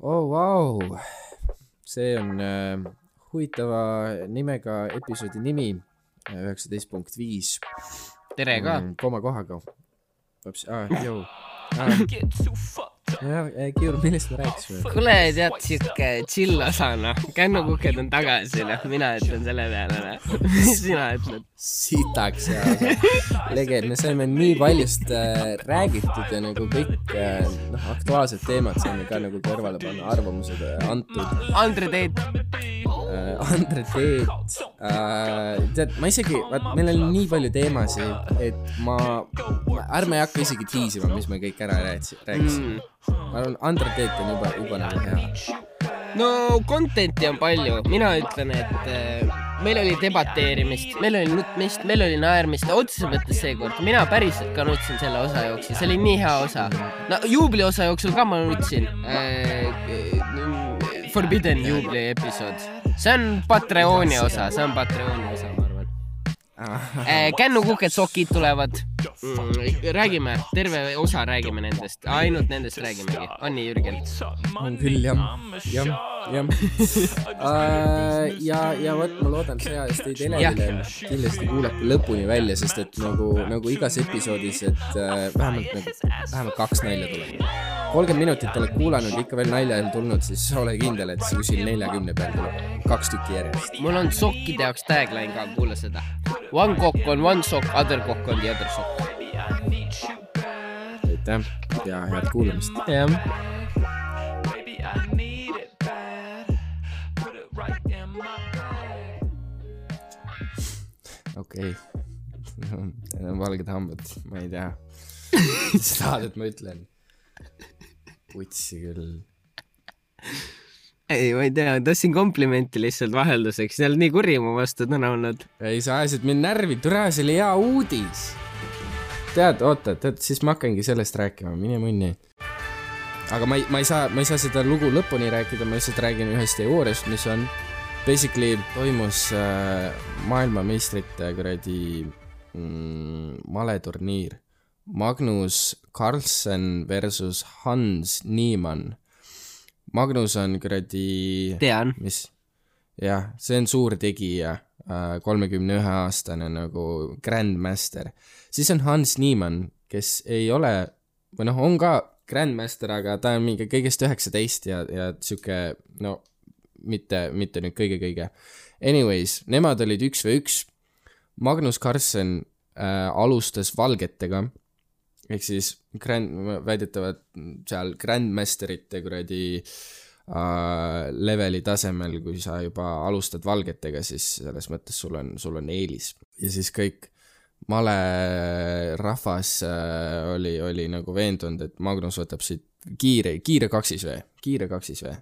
oh vau, see on äh, huvitava nimega episoodi nimi, üheksateist punkt viis. tere ka. koma kohaga. hoopis, aa, jõu. jah, Kiur, millest me rääkisime? kuule, tead siuke chill osa noh, kännukuked on tagasi noh, mina ütlen selle peale noh. mis sina ütled? sitaks ja legend, me saime nii paljust äh, räägitud ja nagu kõik äh, noh, aktuaalsed teemad saime ka nagu kõrvale panna, arvamused äh, antud Andre Teet. Andre Teet äh,, tead, ma isegi, vaat meil on nii palju teemasid, et ma, ärme hakka isegi tiisima, mis me kõik ära rääkis- rääkisime mm.. ma arvan, Andre Teet on juba, juba nagu hea. no content'i on palju, mina ütlen, et äh, meil oli debateerimist, meil oli nutmist, meil oli naermist, otseses mõttes seekord, mina päriselt ka nutsin selle osa jooksul, see oli nii hea osa. no juubli osa jooksul ka ma nutsin äh,. Forbidden juubli episood, see on Patreoni osa, see on Patreoni osa, ma arvan. Äh, kännukuked, sokid tulevad mm,. räägime, terve osa räägime nendest, ainult nendest räägimegi, on nii, Jürgen? on küll jah, jah, jah uh. ja, ja vot ma loodan see aasta teid Elevile kindlasti kuulate lõpuni välja, sest et nagu, nagu igas episoodis, et uh, vähemalt nagu, vähemalt kaks nalja tuleb. Kolmkümmend minutit oled kuulanud, ikka veel nalja ei tulnud, siis ole kindel, et see kuskil neljakümne peal tuleb kaks tükki järjest. mul on sokkide jaoks tagline ka, kuula seda. One cock on one sock, other cock on the other sock. aitäh ja head kuulamist. jah. okei okay. need on valged hambad, ma ei tea. mis sa tahad, et ma ütlen? Putsi küll. ei, ma ei tea, tahtsin komplimenti lihtsalt vahelduseks, sa oled nii kuri mu vastu täna olnud. ei, sa ajasid mind närvi, türa, see oli hea uudis. tead, oota, tead, siis ma hakkangi sellest rääkima, mine munni. aga ma ei, ma ei saa, ma ei saa seda lugu lõpuni rääkida, ma lihtsalt räägin ühest teooriast, mis on basically toimus äh, maailmameistrite kuradi mm, maleturniir. Magnus Carlsen versus Hans Niemann. Magnus on kuradi tean. mis, jah, see on suur tegija, kolmekümne ühe aastane nagu Grandmaster. siis on Hans Niemann, kes ei ole või noh, on ka Grandmaster, aga ta on mingi kõigest üheksateist ja, ja sihuke no mitte, mitte nüüd kõige-kõige. Anyways, nemad olid üks või üks. Magnus Carlsen äh, alustas valgetega ehk siis grand, väidetavalt seal Grandmasterite kuradi äh, leveli tasemel, kui sa juba alustad valgetega, siis selles mõttes sul on, sul on eelis. ja siis kõik male rahvas äh, oli, oli nagu veendunud, et Magnus võtab siit kiire, kiire kaksisvee, kiire kaksisvee.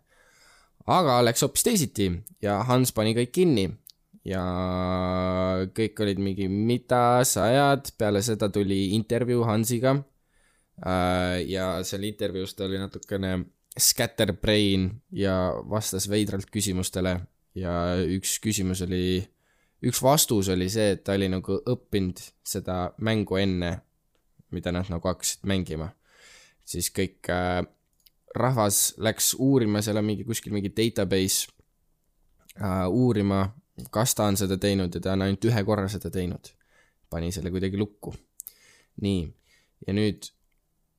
aga läks hoopis teisiti ja Hans pani kõik kinni ja kõik olid mingi, mida sa ajad, peale seda tuli intervjuu Hansiga äh,. ja seal intervjuus ta oli natukene scatterbrain ja vastas veidralt küsimustele ja üks küsimus oli, üks vastus oli see, et ta oli nagu õppinud seda mängu enne, mida nad nagu hakkasid mängima. siis kõik äh, rahvas läks uurima, seal on mingi kuskil mingi database äh, uurima, kas ta on seda teinud ja ta on ainult ühe korra seda teinud. pani selle kuidagi lukku. nii, ja nüüd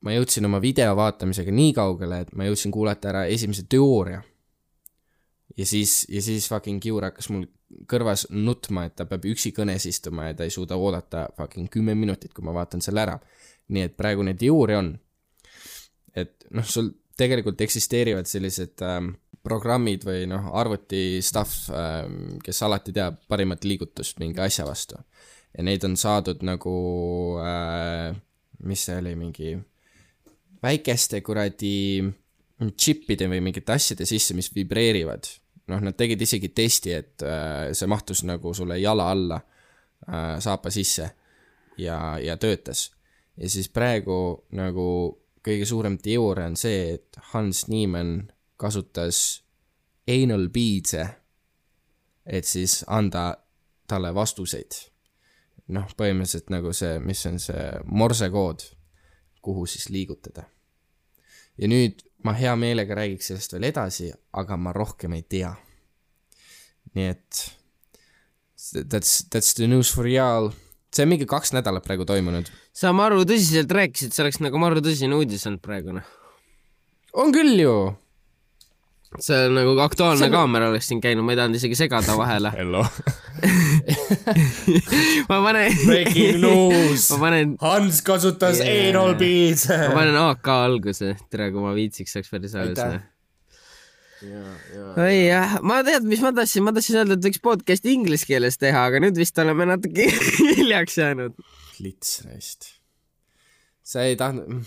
ma jõudsin oma video vaatamisega nii kaugele, et ma jõudsin kuulata ära esimese teooria. ja siis, ja siis fucking Kiur hakkas mul kõrvas nutma, et ta peab üksi kõnes istuma ja ta ei suuda oodata fucking kümme minutit, kui ma vaatan selle ära. nii et praegune teooria on, et noh, sul tegelikult eksisteerivad sellised ähm, programmid või noh, arvuti stuff ähm,, kes alati teab parimat liigutust mingi asja vastu. ja neid on saadud nagu äh,, mis see oli, mingi väikeste kuradi džippide või mingite asjade sisse, mis vibreerivad. noh, nad tegid isegi testi, et äh, see mahtus nagu sulle jala alla äh, saapa sisse ja, ja töötas. ja siis praegu nagu kõige suurem teooria on see, et Hans Niemann kasutas anal beads'e, et siis anda talle vastuseid. noh, põhimõtteliselt nagu see, mis on see morsekood, kuhu siis liigutada. ja nüüd ma hea meelega räägiks sellest veel edasi, aga ma rohkem ei tea. nii et that's, that's the news for y'all. see on mingi kaks nädalat praegu toimunud. sa maru tõsiselt rääkisid, see oleks nagu maru tõsine uudis olnud praegu noh. on küll ju. See on nagu Aktuaalne kaamera oleks siin käinud, ma ei tahtnud isegi segada vahele. Hello. ma panen, Breaking news ma panen, Hans kasutas Yeah. anal beads. ma panen AK alguse, tere, kui ma viitsiks, oleks päris aus oi jah, ma tead, mis ma tahtsin, ma tahtsin öelda, et võiks podcast'i inglise keeles teha, aga nüüd vist oleme natuke hiljaks jäänud. lits neist. sa ei tahtnud.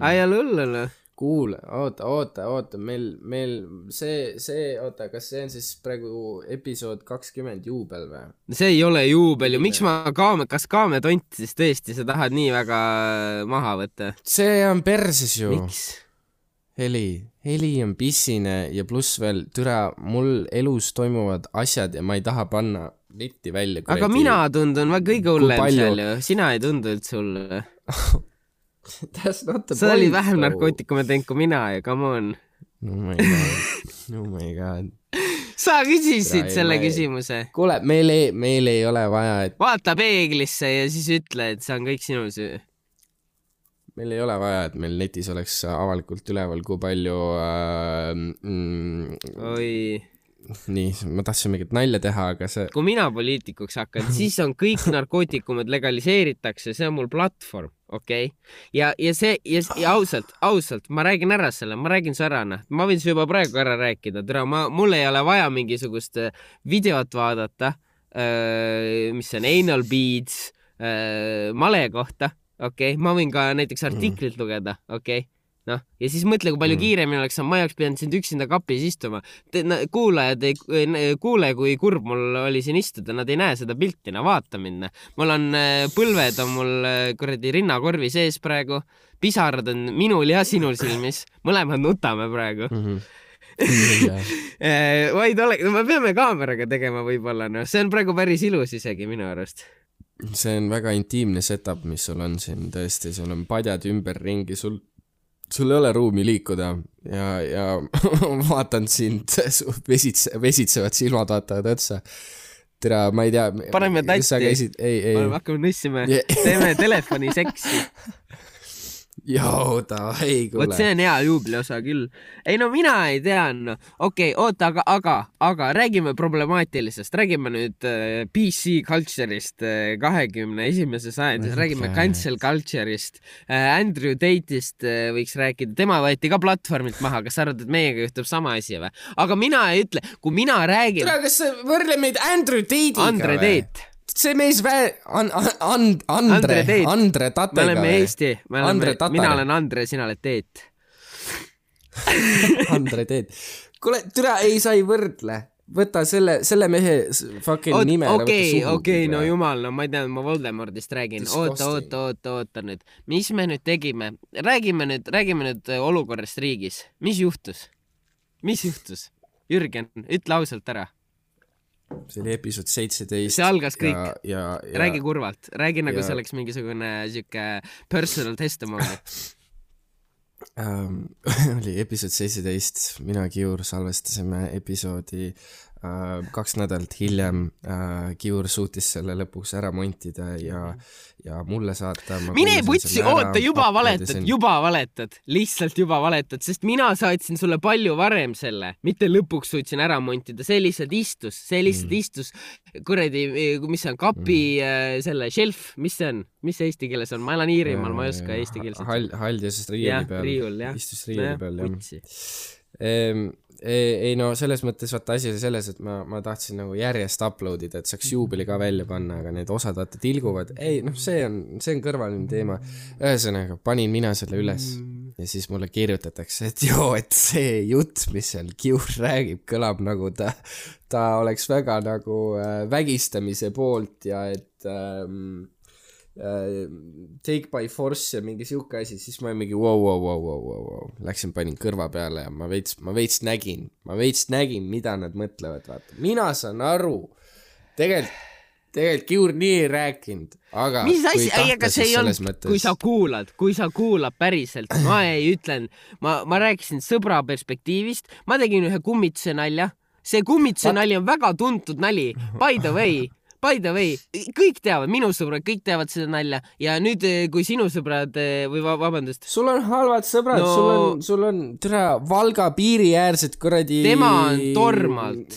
ai, ei ole hullu noh. kuule, oota, oota, oota, meil, meil see, see, oota, kas see on siis praegu episood kakskümmend juubel või? see ei ole juubel ju, miks ma kaame, kas kaametont siis tõesti, sa tahad nii väga maha võtta? see on perses ju. heli, heli on pissine ja pluss veel, türa, mul elus toimuvad asjad ja ma ei taha panna netti välja. aga mina tundun kõige hullem seal ju, sina ei tundu üldse hull. That's not the sa olid vähem narkootikume teinud kui mina ja come on. Oh my god, oh my god. sa küsisid Tere, selle ei- küsimuse. kuule, meil ei, meil ei ole vaja, et vaata peeglisse ja siis ütle, et see on kõik sinu süü. meil ei ole vaja, et meil netis oleks avalikult üleval, kui palju äh, mm, oi, nii, ma tahtsin mingit nalja teha, aga see kui mina poliitikuks hakkan, siis on kõik narkootikumid legaliseeritakse, see on mul platvorm, okei okay?. ja, ja see ja, ja ausalt, ausalt, ma räägin ära selle, ma räägin su ära, noh, ma võin su juba praegu ära rääkida, tere, ma, mul ei ole vaja mingisugust äh, videot vaadata, mis on anal beads äh, male kohta, okei okay?, ma võin ka näiteks artiklit lugeda, okei okay? noh, ja siis mõtle, kui palju Mm. kiiremini oleks, ma ei oleks pidanud sind üksinda kapis istuma. kuulajad ei ei kuule, kui kurb mul oli siin istuda, nad ei näe seda pilti, no vaata mind. mul on äh, põlved on mul äh, kuradi rinnakorvi sees praegu, pisarad on minul ja sinul silmis, mõlemad nutame praegu. mm. -hmm. vaid ole, me peame kaameraga tegema võib-olla, noh, see on praegu päris ilus isegi minu arust. see on väga intiimne setup, mis sul on siin tõesti, sul on padjad ümberringi, sul, sul ei ole ruumi liikuda ja, ja vaatan sind, su vesitse-, vesitsevad silmad vaatavad otsa. tere, ma ei tea. Paneme tatti. sa käisid, ei, ei. hakkame nussima Yeah. teeme telefoniseksi. joo, davai, vot see kuule. on hea juubeliosa küll. ei no mina ei tea, noh. okei okay,, oota, aga, aga, aga räägime problemaatilisest, räägime nüüd äh, PC culture'ist kahekümne esimeses sajandis, räägime cancel culture'ist. Äh,, Andrew Tate'ist äh, võiks rääkida, tema võeti ka platvormilt maha, kas sa arvad, et meiega juhtub sama asi või? aga mina ei ütle, kui mina räägin tere, kas sa võrdled meid Andrew Tate'iga Andre Tate, see mees vä-, on, on, And-, Andre Andre. Andre me Tatega oleme või? Eesti, me oleme, mina olen Andre, sina oled Teet. Andre Tate. kuule, türa, ei, sa ei võrdle. võta selle, selle mehe fucking nime ära, võta okei, okei, no jumal, no ma ei tea, ma Voldemordist räägin. oota, oota, oota, oota nüüd, mis me nüüd tegime? räägime nüüd, räägime nüüd äh, olukorrast riigis. mis juhtus? mis juhtus? Jürgen, ütle ausalt ära, see oli episood seitseteist. see algas kõik. ja, ja, räägi kurvalt, räägi nagu ja- see oleks mingisugune siuke personal testimony. ähm, oli episood seitseteist, mina Kiur salvestasime episoodi kaks nädalat hiljem äh,. Kiur suutis selle lõpuks ära montida ja, ja mulle saata. mine putsi, oota, juba valetad, juba valetad, lihtsalt juba valetad, sest mina saatsin sulle palju varem selle, mitte lõpuks suutsin ära montida, see lihtsalt istus, see lihtsalt Mm. istus kuradi, mis see on, kapi mm. selle shelf, mis see on, mis see eesti keeles on, ma elan Iirimaal, ma ei oska eesti keelt. hall, haldjas riiuli jah, peal. riiul jah. istus riiuli peal, jah. Ehm, ei, ei no selles mõttes vaata asi oli selles, et ma, ma tahtsin nagu järjest upload ida, et saaks juubeli ka välja panna, aga need osad vaata tilguvad, ei noh, see on, see on kõrvaline teema. ühesõnaga, panin mina selle üles ja siis mulle kirjutatakse, et joo, et see jutt, mis seal Kiur räägib, kõlab nagu ta, ta oleks väga nagu äh, vägistamise poolt ja et ähm, äh, take by force ja mingi sihuke asi, siis ma olin mingi vau, vau, vau, vau, vau, vau, läksin, panin kõrva peale ja ma veits, ma veits nägin, ma veits nägin, mida nad mõtlevad, vaata, mina saan aru, tegelikult tegelikult Kiur nii ei rääkinud, aga mis asi, ei, aga see ei olnud, mõttes- kui sa kuulad, kui sa kuulad päriselt, ma ei ütlen, ma, ma rääkisin sõbra perspektiivist, ma tegin ühe kummituse nalja, see kummituse nali on väga tuntud nali, by the way, by the way, kõik teavad, minu sõbrad, kõik teavad seda nalja ja nüüd, kui sinu sõbrad eh, või va- vabandust, sul on halvad sõbrad No- sul on, sul on, tere, Valga piiriäärsed kuradi tema on Tormalt.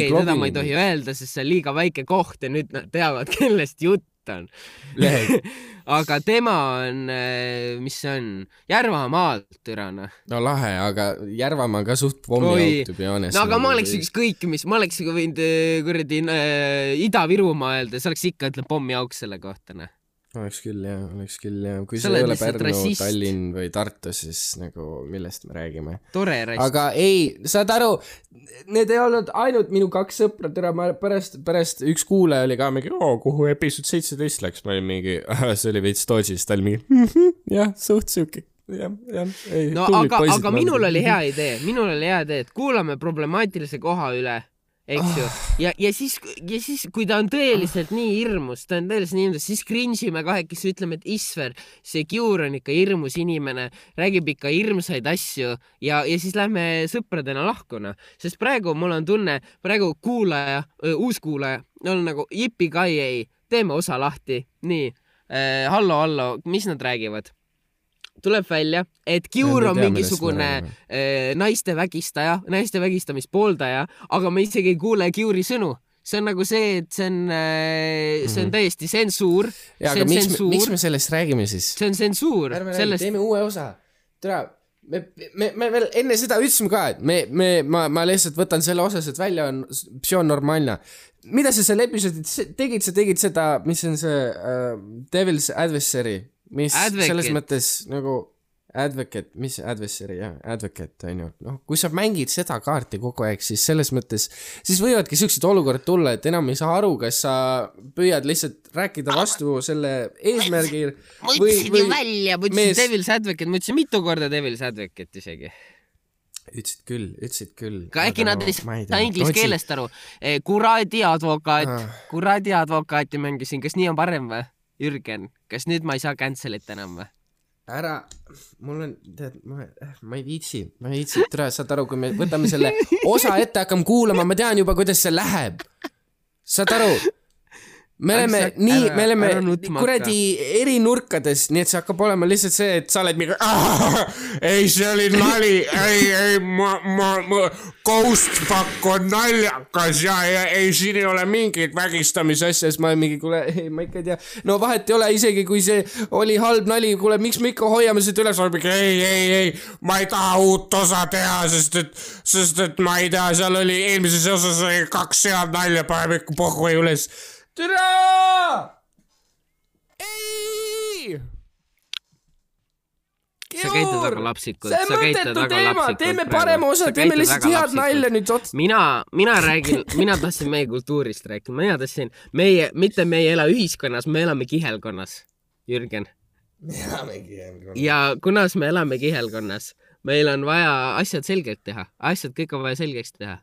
okei, teda ma ei tohi öelda, sest see on liiga väike koht ja nüüd nad teavad, kellest jutt on. aga tema on, mis see on, Järvamaalt türane. no lahe, aga Järvamaa on ka suht pommi Oi. auk, to be honest. no aga ma oleks ükskõik mis, ma oleks võinud eh, kuradi äh, Ida-Virumaa öelda, see oleks ikka, ütleb pommiauk selle kohta, noh. Oleks küll jah, oleks küll jah, kui Sa ei ole Pärnu. Tallinn või Tartu, siis nagu millest me räägime. aga ei, saad aru, need ei olnud ainult minu kaks sõpra, tere, ma pärast, pärast üks kuulaja oli ka mingi, oo, kuhu episood seitseteist läks, ma olin mingi, see oli veits dodgy, siis ta oli mingi "Mhm, jah, suht siuke, jah, jah, ei. no aga, aga minul oli hea idee, minul oli hea idee, et kuulame problemaatilise koha üle, eks ju, ja, ja siis, ja siis, kui ta on tõeliselt nii hirmus, ta on tõeliselt nii hirmus, siis cringe ime kahekesi, ütleme, et Isver, see Kiur on ikka hirmus inimene, räägib ikka hirmsaid asju ja, ja siis lähme sõpradena lahku, noh. sest praegu mul on tunne, praegu kuulaja, uus kuulaja on nagu jipi-kai-ei, teeme osa lahti, nii äh,, hallo, hallo, mis nad räägivad? Tuleb välja, et Kiur on mingisugune äh, naiste vägistaja, naiste vägistamist pooldaja, aga me isegi ei kuule Kiuri sõnu. see on nagu see, et see on, see on täiesti tsensuur, jaa, see aga on miks, miks me sellest räägime siis? see on tsensuur, ärme räägi, sellest, teeme uue osa. tere, me, me, me veel enne seda ütlesime ka, et me, me, ma, ma lihtsalt võtan selle osa sealt välja, on psioon normaalne. mida sa seal episoodis tegid, sa tegid seda, mis on see uh, Devil's Adversary, mis Advocate. selles mõttes nagu advocate, mis adversary jah, advocate on ju, noh, kui sa mängid seda kaarti kogu aeg, siis selles mõttes, siis võivadki siuksed olukorrad tulla, et enam ei saa aru, kas sa püüad lihtsalt rääkida vastu selle eesmärgil ma ütlesin ju välja, ma ütlesin mees- Devil's Advocate, ma ütlesin mitu korda Devil's Advocate isegi. ütlesid küll, ütlesid küll. ka äkki nad ei saa inglise keelest aru. kuradi advokaat Ah., kuradi advokaati mängisin, kas nii on parem või? Jürgen, kas nüüd ma ei saa cancel'it enam või? ära, mul on, tead, ma, ma ei viitsi, ma ei viitsi, tere, saad aru, kui me võtame selle osa ette, hakkame kuulama, ma tean juba, kuidas see läheb. saad aru? Me oleme nii, me oleme kuradi eri nurkades, nii et see hakkab olema lihtsalt see, et sa oled mingi ei, see oli nali, ei, ei, ma, ma, ma, ghost fuck on naljakas ja, ja ei, siin ei ole mingit vägistamise asja, siis ma olen mingi, kuule, ei, ma ikka ei tea. no vahet ei ole, isegi kui see oli halb nali, kuule, miks me ikka hoiame seda üles, mingi ei, ei, ei, ma ei taha uut osa teha, sest et, sest et ma ei tea, seal oli eelmises osas oli kaks head nalja, paneme ikka pohhu üles. Tere! ei! sa käitud väga lapsikult, see on sa käitud mõttetu väga teema, teeme parema osa, teeme lihtsalt head nalja nüüd ots-. mina, mina räägin, mina tahtsin meie kultuurist rääkida, mina tahtsin meie, mitte me ei ela ühiskonnas, me elame kihelkonnas, Jürgen. me elamegi jah. ja kunas me elame kihelkonnas, meil on vaja asjad selgelt teha, asjad kõik on vaja selgeks teha.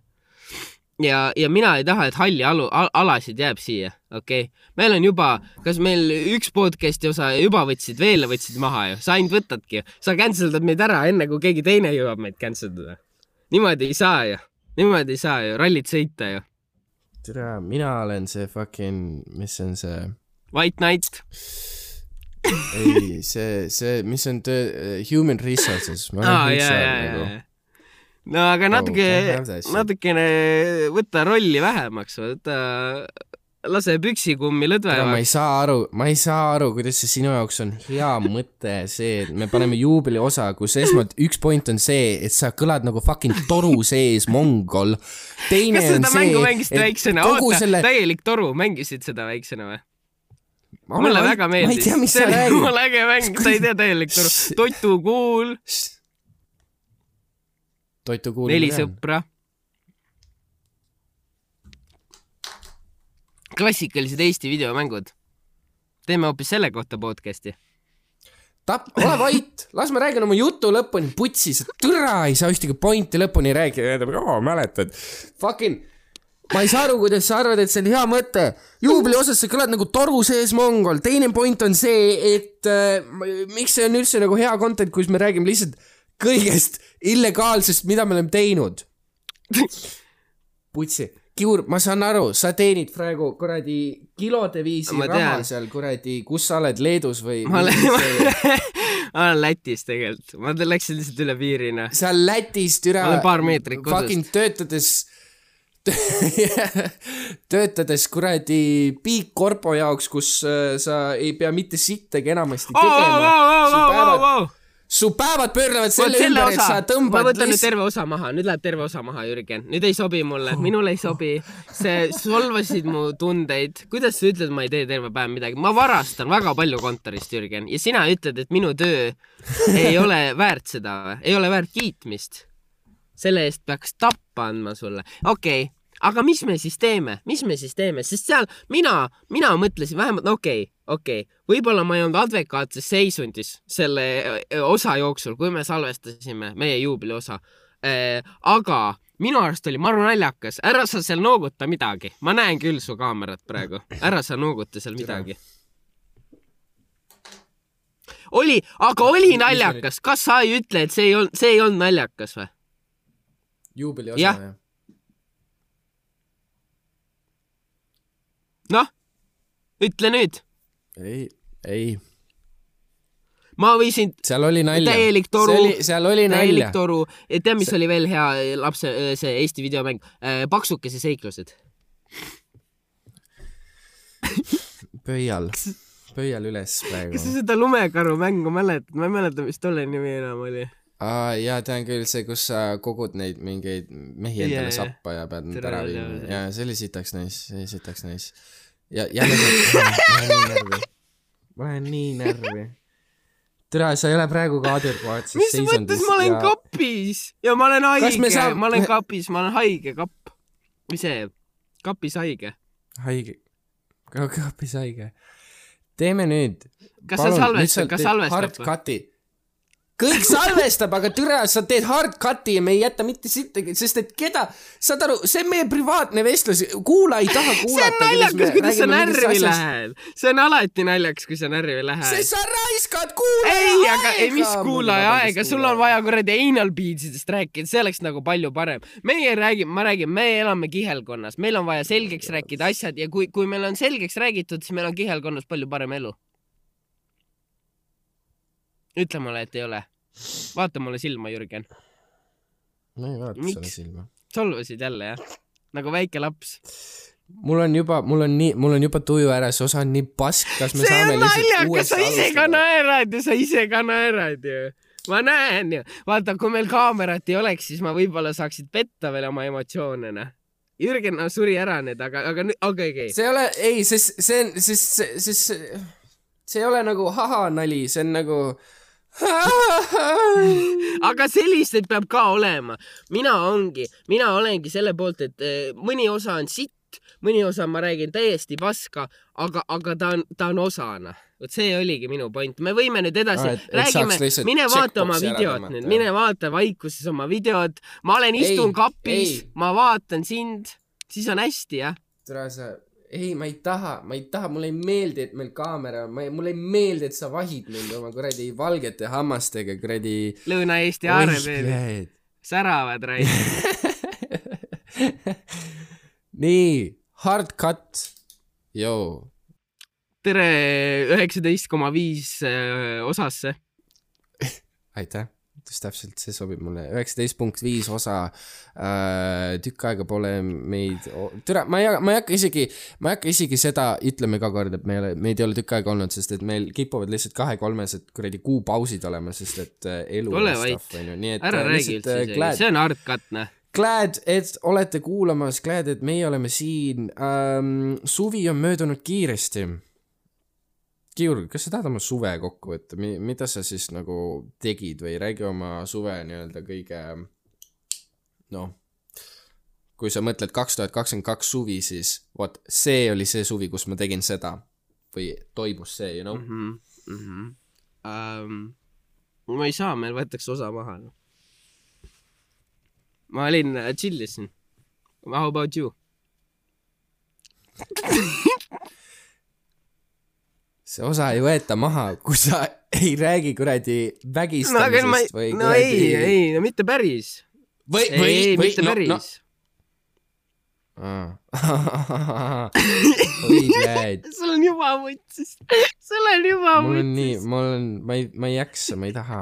ja, ja mina ei taha, et halli alu, al, alasid jääb siia, okei okay?. meil on juba, kas meil üks podcast'i osa juba võtsid, veel võtsid maha ju, sa ainult võtadki ju, sa cancel dad meid ära enne, kui keegi teine jõuab meid cancel dada. niimoodi ei saa ju, niimoodi ei saa ju, rallit sõita ju. tere, mina olen see fucking, mis on see, White Knight, ei, see, see, mis on töö, human resources. aa ja, ja, ja, ja. No aga natuke have that shit., natukene võta rolli vähemaks, võta, lase püksikummi tere, ma lõdvemaks. ei saa aru, ma ei saa aru, kuidas see sinu jaoks on hea mõte, see, et me paneme juubeli osa, kus esmalt üks point on see, et sa kõlad nagu fucking toru sees mongol. teine on seda see et väiksena, kogu selle- täielik toru, mängisid seda väiksena või? Mulle väga meeldis. see oli jumala äge mäng, sa ei tea täielik toru. Totu kuul, toitu kuulma neli. sõpra. klassikalised Eesti videomängud. teeme hoopis selle kohta podcast'i. tap-, ole vait, las ma räägin oma jutu lõpuni, putsi, sa türa ei saa ühtegi pointi lõpuni rääkida, mäletad. Fucking, ma ei saa aru, kuidas sa arvad, et see on hea mõte. juubeli osas sa kõlad nagu toru sees mongol, teine point on see, et äh, miks see on üldse nagu hea content, kus me räägime lihtsalt kõigest illegaalsest, mida me oleme teinud. putsi, Kiur, ma saan aru, sa teenid praegu kuradi kilode viisi Ma raha tean. seal kuradi, kus sa oled, Leedus või? ma olen, ma olen Lätis tegelikult, ma läksin lihtsalt üle piiri, noh. seal Lätis türa Ma olen paar meetrit kodust. fucking töötades töötades kuradi Big Corpo jaoks, kus äh, sa ei pea mitte sittagi enamasti tegema. su päevad, su päevad pöörlevad selle vot selle ümber, et sa, ma tõmbad võtan nüüd lihtsalt, terve osa maha, nüüd läheb terve osa maha, Jürgen, nüüd ei sobi mulle, minule ei sobi. see solvasid mu tundeid, kuidas sa ütled, ma ei tee terve päev midagi, ma varastan väga palju kontorist, Jürgen, ja sina ütled, et minu töö ei ole väärt seda ei ole väärt kiitmist. selle eest peaks tappa andma sulle, okei. okay aga mis me siis teeme, mis me siis teeme, sest seal mina, mina mõtlesin vähemalt, no okei okay,, okei okay., võib-olla ma ei olnud advekaatses seisundis selle öö, osa jooksul, kui me salvestasime meie juubeli osa. aga minu arust oli maru naljakas, ära sa seal nooguta midagi, ma näen küll su kaamerat praegu, ära sa nooguta seal midagi. oli, aga oli naljakas, kas sa ei ütle, et see ei olnud, see ei olnud naljakas või? juubeli osa, jah. noh, ütle nüüd, ei, ei, ma võisin seal oli nalja. täielik toru, seal oli täielik nalja. toru, tead, mis oli veel hea eh, lapse, see Eesti videomäng, paksukese seiklused. pöial, pöial üles praegu kas sa seda lumekaru mängu mäletad, ma ei mäleta, mis tolle nimi enam oli. aa, jaa, tean küll, see, kus sa kogud neid mingeid mehi endale jaa. sappa ja pead nad ära viima. jaa, see oli sitaks nice, see oli sitaks nice. ja jälle see, ma lähen nii närvi. ma lähen nii närvi. tere, sa ei ole praegu ka adekvaatses mis mõttes ma olen ja... kapis ja ma olen haige saab-, ma olen kapis, ma olen haige kapp. või see, kapis haige. haige, kapis haige. teeme nüüd. Kas sa salvestad- kas salvestab hard cut'i. Kõik salvestab, aga türa, sa teed hard cut'i ja me ei jäta mitte sittagi, sest et keda, saad aru, see on meie privaatne vestlus, kuulaja ei taha see kuulata. on naljakas, kuidas sa närvi. lähed. see on alati naljakas, kui sa närvi lähed. sest sa raiskad kuulaja ei, aga ei, mis kuulaja aega, sul on vaja kuradi anal beadsidest rääkida, see oleks nagu palju parem. meie räägime, ma räägin, me elame kihelkonnas, meil on vaja selgeks rääkida asjad ja kui, kui meil on selgeks räägitud, siis meil on kihelkonnas palju parem elu. Ütle mulle, et ei ole. vaata mulle silma, Jürgen. ma ei vaata sulle silma. solvasid jälle, jah? nagu väike laps. mul on juba, mul on nii, mul on juba tuju see osa on nii pask, kas me see saame lihtsalt naljakas, sa uuesti ise ka alustada? naerad ja sa ise ka naerad ju. ma näen ju. vaata, kui meil kaamerat ei oleks, siis ma võib-olla saaksid petta veel oma emotsioone, noh. Jürgen no, suri ära nüüd, aga, aga nüüd, okei, okei. see ei ole, ei, sest see on, sest, sest see, ei ole nagu haha nali, see on nagu aga selliseid peab ka olema. mina ongi, mina olengi selle poolt, et eh, mõni osa on sitt, mõni osa ma räägin täiesti paska, aga, aga ta on, ta on osana. vot see oligi minu point, me võime nüüd edasi et räägime mine vaata oma videot nüüd, mine vaata vaikuses oma videot, ma olen, Ei, istun kapis ei., ma vaatan sind, siis on hästi, jah. tere sa, ei, ma ei taha, ma ei taha, mulle ei meeldi, et meil kaamera on, ma ei, mulle ei meeldi, et sa vahid mind oma kuradi valgete hammastega kuradi. Lõuna-Eesti aarepeed, säravad raisk. nii, hard cut, joo, tere üheksateist koma viis äh, osasse. aitäh, just täpselt, see sobib mulle, üheksateist punkt viis osa äh,, tükk aega pole meid, tere, ma ei, ma ei hakka isegi, ma ei hakka isegi seda ütlema iga kord, et me ei ole, meid ei ole tükk aega olnud, sest et meil kipuvad lihtsalt kahe-kolmesed kuradi kuupausid olema, sest et äh, elu Ole vait. ära äh, räägi üldse äh, isegi, glad, see on hard cut, noh. glad, et olete kuulamas, glad, et meie oleme siin ähm,. suvi on möödunud kiiresti. Kiur, kas sa tahad oma suve kokku võtta, mida sa siis nagu tegid või räägi oma suve nii-öelda kõige noh, kui sa mõtled kaks tuhat kakskümmend kaks suvi, siis vot see oli see suvi, kus ma tegin seda või toimus see, you know mm. mm. -hmm. Mm -hmm. um, ma ei saa, meil võetakse osa maha. ma olin, chill isin. How about you? see osa ei võeta maha, kui sa ei räägi kuradi no aga ma vägistamisest või no ei, ei, no mitte päris. või, ei, või ei,, või mitte no, päris no. oi, bled. sul on juba võtsis, sul on juba mul on nii, mul on, ma ei, ma ei jaksa, ma ei taha.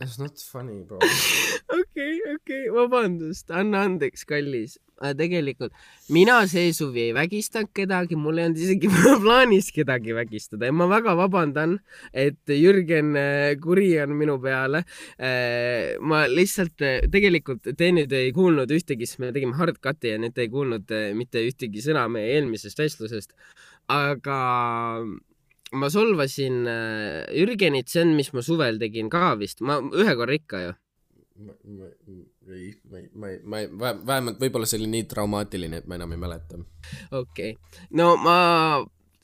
It's not funny, bro. okei, okei, vabandust, anna andeks, kallis. tegelikult mina see suvi ei vägistanud kedagi, mul ei olnud isegi plaanis kedagi vägistada ja ma väga vabandan, et Jürgen äh, kuri on minu peale. ma lihtsalt äh, tegelikult te nüüd ei kuulnud ühtegi, sest me tegime hard cut'i ja nüüd te ei kuulnud äh, mitte ühtegi sõna meie eelmisest vestlusest. aga ma solvasin äh, Jürgenit, see on, mis ma suvel tegin ka vist, ma ühe korra ikka ju ma, ma, ei, ma ma ma ei, vähemalt võib-olla see oli nii traumaatiline, et ma enam ei mäleta. okei okay., no ma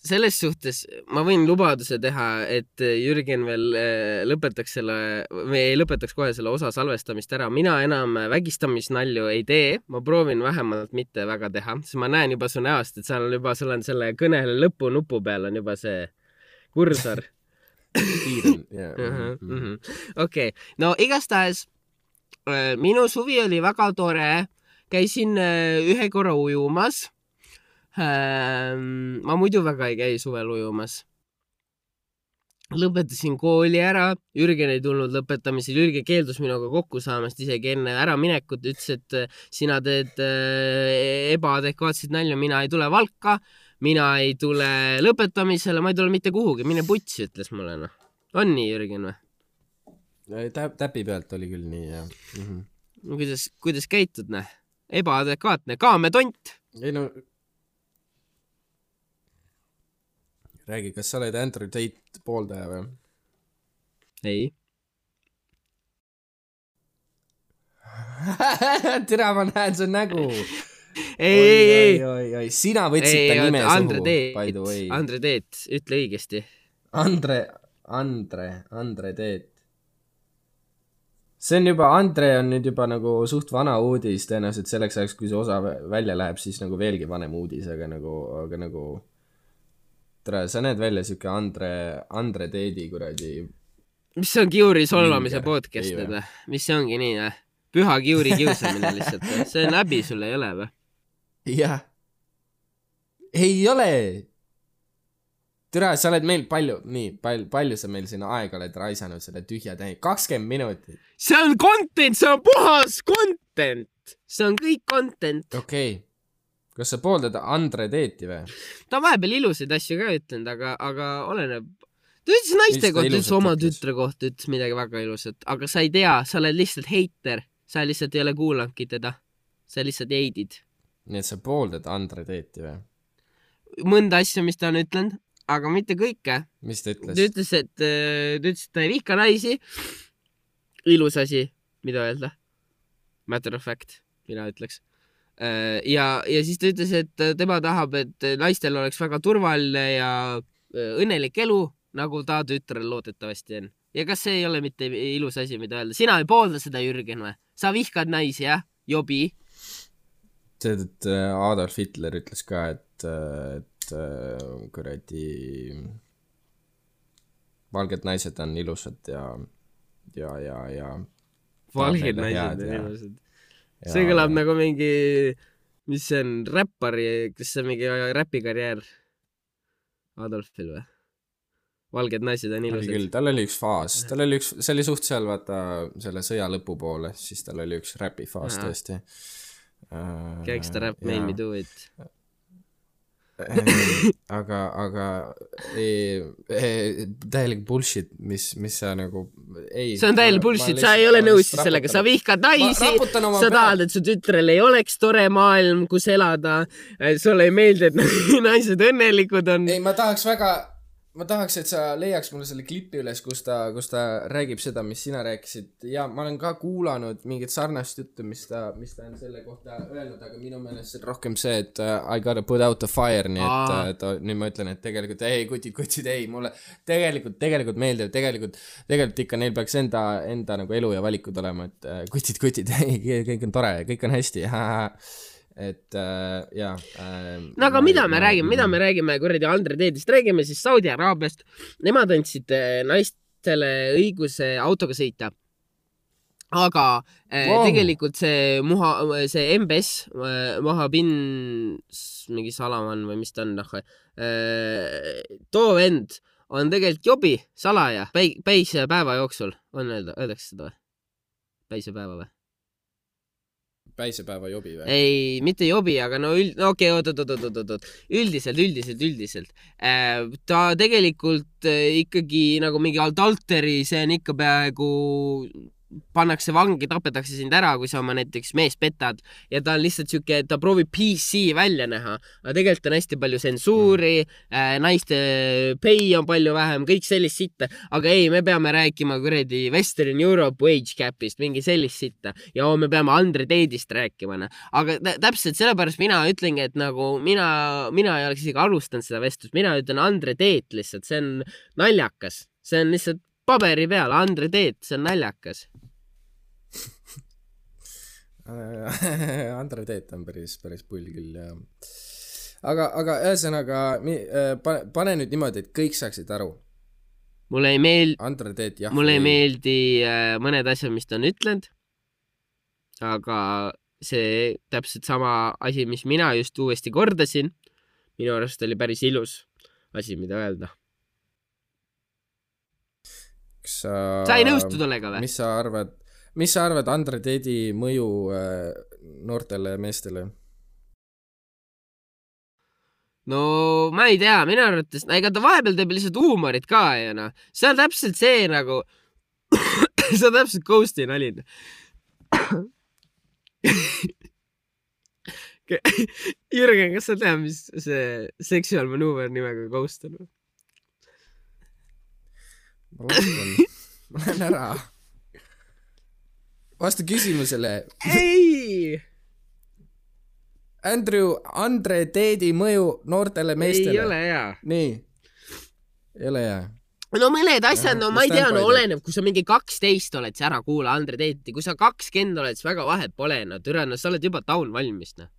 selles suhtes ma võin lubaduse teha, et Jürgen veel eh, lõpetaks selle või ei lõpetaks kohe selle osa salvestamist ära. mina enam vägistamisnalju ei tee, ma proovin vähemalt mitte väga teha, sest ma näen juba su näost, et seal on juba, sul on selle kõne lõpunupu peal on juba see kursor. on, jaa. Mhm, okei, no igastahes äh, minu suvi oli väga tore, käisin äh, ühe korra ujumas. ma muidu väga ei käi suvel ujumas. lõpetasin kooli ära, Jürgen ei tulnud lõpetamisel, Jürgen keeldus minuga kokku saamast isegi enne äraminekut, ütles, et äh, sina teed ebaadekvaatseid nalju, mina ei tule Valka, mina ei tule lõpetamisele, ma ei tule mitte kuhugi, mine putsi, ütles mulle noh. on nii, Jürgen või? täp-, täpi pealt oli küll nii, jah mm. -hmm. no kuidas, kuidas käitud, noh? ebaadekvaatne, kaametont. ei no. räägi, kas sa oled Andrew Tate pooldaja või? ei. tere, ma näen su nägu. ei, ei, ei. oi, oi, sina võtsid ta nime Andre suhu, by the way., Andre Teet, ütle õigesti. Andre, Andre, Andre Teet. see on juba, Andre on nüüd juba nagu suht vana uudis, tõenäoliselt selleks ajaks, kui see osa vä- välja läheb, siis nagu veelgi vanem uudis, aga nagu, aga nagu tere, sa näed välja siuke Andre, Andre Teedi kuradi, mis see on Kiuri solvamise podcast Ei nüüd või? mis see ongi nii või? püha Kiuri kiusamine lihtsalt või? see on häbi sul ei ole või? jah. ei ole. tere, sa oled meil palju, nii palju, palju sa meil siin aega oled raisanud selle tühja täi-, kakskümmend minutit. see on content, see on puhas content. see on kõik content. okei okay.. kas sa pooldad Andre Teeti või? ta on vahepeal ilusaid asju ka ütlenud, aga, aga oleneb. ta ütles naiste kohta, ütles oma tütre kohta, ütles midagi väga ilusat, aga sa ei tea, sa oled lihtsalt heiter. sa lihtsalt ei ole kuulanudki teda. sa lihtsalt heidid nii et sa pooldad Andre Teeti või? mõnda asja, mis ta on ütlenud, aga mitte kõike. mis ta ta ütles? ütles, et, ta ütles, et ta ei vihka naisi. ilus asi, mida öelda. Matter of fact, mina ütleks. ja, ja siis ta ütles, et tema tahab, et naistel oleks väga turvaline ja äh, õnnelik elu, nagu ta tütrel loodetavasti on. ja kas see ei ole mitte ilus asi, mida öelda? sina ei poolda seda, Jürgen või? sa vihkad naisi, jah? jobi. tead, et äh, Adolf Hitler ütles ka, et, et äh, kuradi valged naised on ilusad ja, ja, ja, ja valged naised on ja- ilusad. ja- see kõlab nagu mingi, mis see on, räppari, kas see on mingi räpikarjäär Adolfil või? valged naised on oli küll ilusad., tal oli üks faas, tal oli üks, see oli suht seal vaata selle sõja lõpupoole, siis tal oli üks räpifaas Ahah. tõesti. Gangsta rap made me do it. aga, aga ei, ei, täielik bullshit, mis, mis sa nagu, ei. see on täielik bullshit, sa ei ole nõus siis sellega, sa vihkad naisi, sa tahad, et su tütrel ei oleks tore maailm, kus elada, sulle ei meeldi, et naised õnnelikud on. ei, ma tahaks väga, ma tahaks, et sa leiaks mulle selle klipi üles, kus ta, kus ta räägib seda, mis sina rääkisid. Ja ma olen ka kuulanud mingit sarnast juttu, mis ta, mis ta on selle kohta öelnud, aga minu meelest see on rohkem see, et uh, I gotta put out the fire, nii et uh, ta, nüüd ma ütlen, et tegelikult ei, kutid, kutid, ei, mulle tegelikult, tegelikult meeldib, tegelikult, tegelikult ikka neil peaks enda, enda nagu elu ja valikud olema, et uh, kutid, kutid, ei, kõik on tore, kõik on hästi, et äh, jaa äh,. no aga mida me räägime, mida me räägime kuradi Andre Teedist, räägime siis Saudi Araabiast. Nemad andsid eh, naistele õiguse autoga sõita. aga eh, Wow. tegelikult see Muha, see MBS, Maha bin mingi Salaman või mis ta on, noh. too vend on tegelikult jobi, salaja, päi-, päisepäeva jooksul, on öelda, öeldakse seda või? päisepäeva või? Päisepäeva jobi või? ei, mitte jobi, aga no üld-, no okei okay,, oot, oot, oot, oot, oot, oot, üldiselt, üldiselt, üldiselt äh,. ta tegelikult äh, ikkagi nagu mingi adulteri, see on ikka peaaegu, pannakse vangi, tapetakse sind ära, kui sa oma näiteks meest petad. Ja ta on lihtsalt siuke, ta proovib PC välja näha, aga tegelikult on hästi palju tsensuuri äh,, naiste pay on palju vähem, kõik sellist sitta, aga ei, me peame rääkima kuradi Western Europe wage cap'ist, mingi sellist sitta. Ja oo, me peame Andre Teedist rääkima, noh. aga tä- täpselt sellepärast mina ütlengi, et nagu mina, mina ei oleks isegi alustanud seda vestlust, mina ütlen Andre Teet lihtsalt, see on naljakas, see on lihtsalt paberi peal, Andre Teet, see on naljakas. Andre Teet on päris, päris pull küll ja aga, aga ühesõnaga äh, pane, pane nüüd niimoodi, et kõik saaksid aru. mulle ei meeldi, Andre Teet jah. mulle ei. meeldi äh, mõned asjad, mis ta on ütlenud. aga see täpselt sama asi, mis mina just uuesti kordasin, minu arust oli päris ilus asi, mida öelda. kas sa. sa ei nõustu tollega või? mis sa arvad, mis sa arvad Andre Teedi mõju äh, noortele meestele? no ma ei tea, minu arvates, ega ta vahepeal teeb lihtsalt huumorit ka ju noh, see on täpselt see nagu, see on täpselt Ghosti nali. Jürgen, kas sa tead, mis see sexual maneuver nimega Ghost on? ma lahkun, ma lähen ära. Vasta küsimusele. ei, Andrew, Andre Teedi mõju noortele ei meestele. ole hea. nii. ei ole hea. no mõned asjad, no ma ei tea, no oleneb, kui sa mingi kaksteist oled, siis ära kuula Andre Teeti, kui sa kakskümmend oled, siis väga vahet pole, no türa, no sa oled juba taun valmis, noh.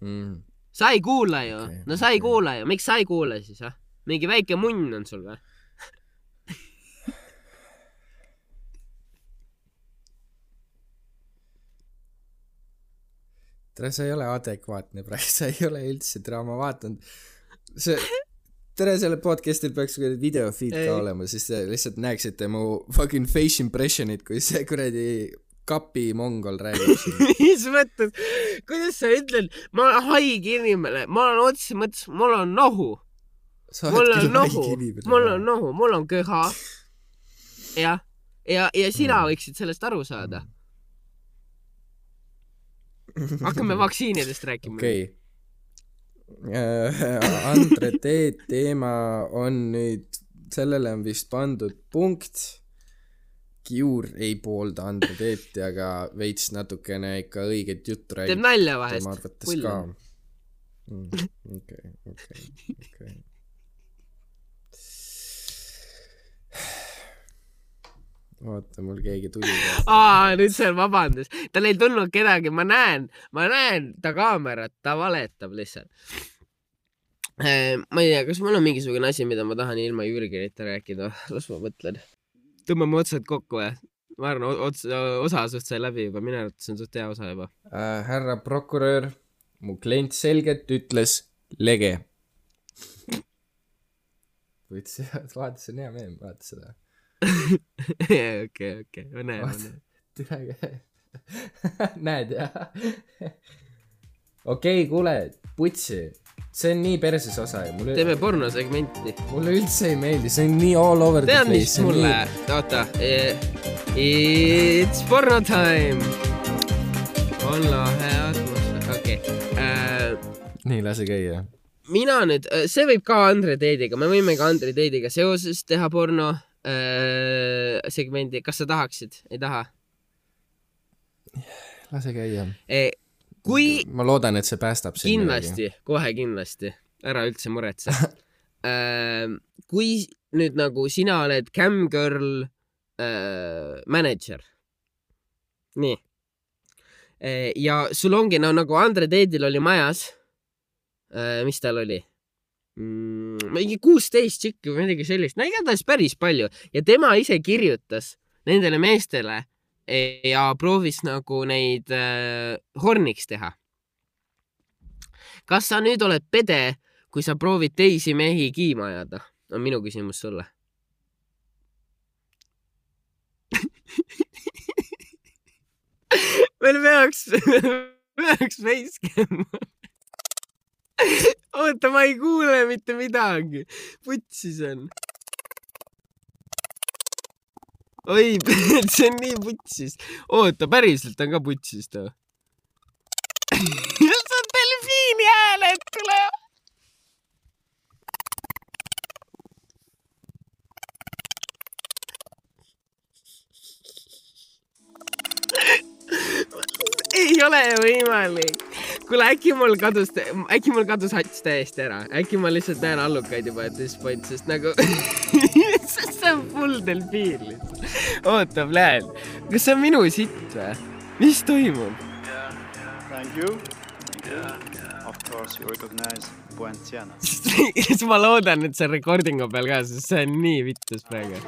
Mm. sa ei kuula ju okay,, no sa ei okay. kuula ju, miks sa ei kuula siis, ah? mingi väike munn on sul või? tere, sa ei ole adekvaatne praegu, sa ei ole üldse draama vaadanud. see, tere, sellel podcast'il peaks kuradi video feed Ei. ka olema, siis te lihtsalt näeksite mu fucking face impression'it, kui see kuradi kapi mongol räägib siin. mis mõttes, kuidas sa ütled, ma olen haige inimene, ma olen otseses mõttes, mul on nohu, mul on nohu, mul on nohu, mul on köha. jah, ja, ja sina Mm. võiksid sellest aru saada. Hakkame vaktsiinidest rääkima. okei. Andre Teet teema on nüüd, sellele on vist pandud punkt. Kiur ei poolda Andre Teeti, aga veits natukene ikka õiget juttu teeb räägib nalja tema vahest. arvates pull ka on.. okei, okei, okei. oota, mul keegi tuli. aa, nüüd see vabandas, tal ei tulnud kedagi, ma näen, ma näen ta kaamerat, ta valetab lihtsalt. ma ei tea, kas mul on mingisugune asi, mida ma tahan ilma Jürgenita rääkida, las ma mõtlen. tõmbame otsad kokku või? ma arvan, ots-, osa suht sai läbi juba, minu arvates on suht hea osa juba. äh, härra prokurör, mu klient selgelt ütles lege. võttis, vaata, see on hea meem, vaata seda. okei, okei, õne, Vaata. õne. türa, näed jah? okei, kuule, putsi, see on nii perses osa ju, mulle, teeme pornosegmenti. mulle üldse ei meeldi, see on nii all over the tead, place mis, mulle, oota, it's porno time. olla hea atmosfäär, okei okay.. nii, lase käia. mina nüüd, see võib ka Andre Teediga, me võime ka Andre Teediga seoses teha porno äh, segmendi, kas sa tahaksid, ei taha lase käia. e,? kui ma loodan, et see päästab sind. kindlasti, kohe kindlasti, ära üldse muretse äh,. kui nüüd nagu sina oled camgirl äh, manager, nii ja sul ongi no nagu Andre Teedil oli majas Äh, mis tal oli? Mingi kuusteist tšikki või midagi sellist, no igatahes päris palju. Ja tema ise kirjutas nendele meestele ja proovis nagu neid äh, horniks teha. kas sa nüüd oled pede, kui sa proovid teisi mehi kiima ajada, on minu küsimus sulle. Meil peaks, peaks facecam oota, ma ei kuule mitte midagi. putsis on. oi, see on nii putsis. oota, päriselt on ka putsis too. see on delfiini hääled tulevad. ei ole võimalik kuule, äkki mul kadus, äkki mul kadus hats täiesti ära, äkki ma lihtsalt näen allukaid juba at this point, sest nagu see on full delfiin lihtsalt. oota, Vlad, kas see on minu sitt või? mis toimub? Thank you. Yeah, of course you recognize Puentiana. siis ma loodan, et see on recording'u peal ka, sest see on nii vittus praegu.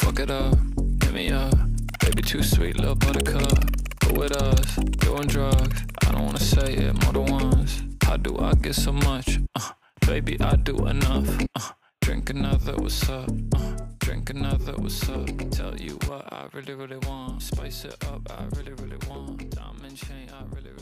Fuck it up, hit me up, baby too sweet, little buttercup. Go with us, doing drugs. I don't wanna say it more than once. How do I get so much? Uh, baby, I do enough. Uh, drink another, what's up? Uh, drink another, what's up? Tell you what I really, really want. Spice it up, I really, really want. Diamond chain, I really, really.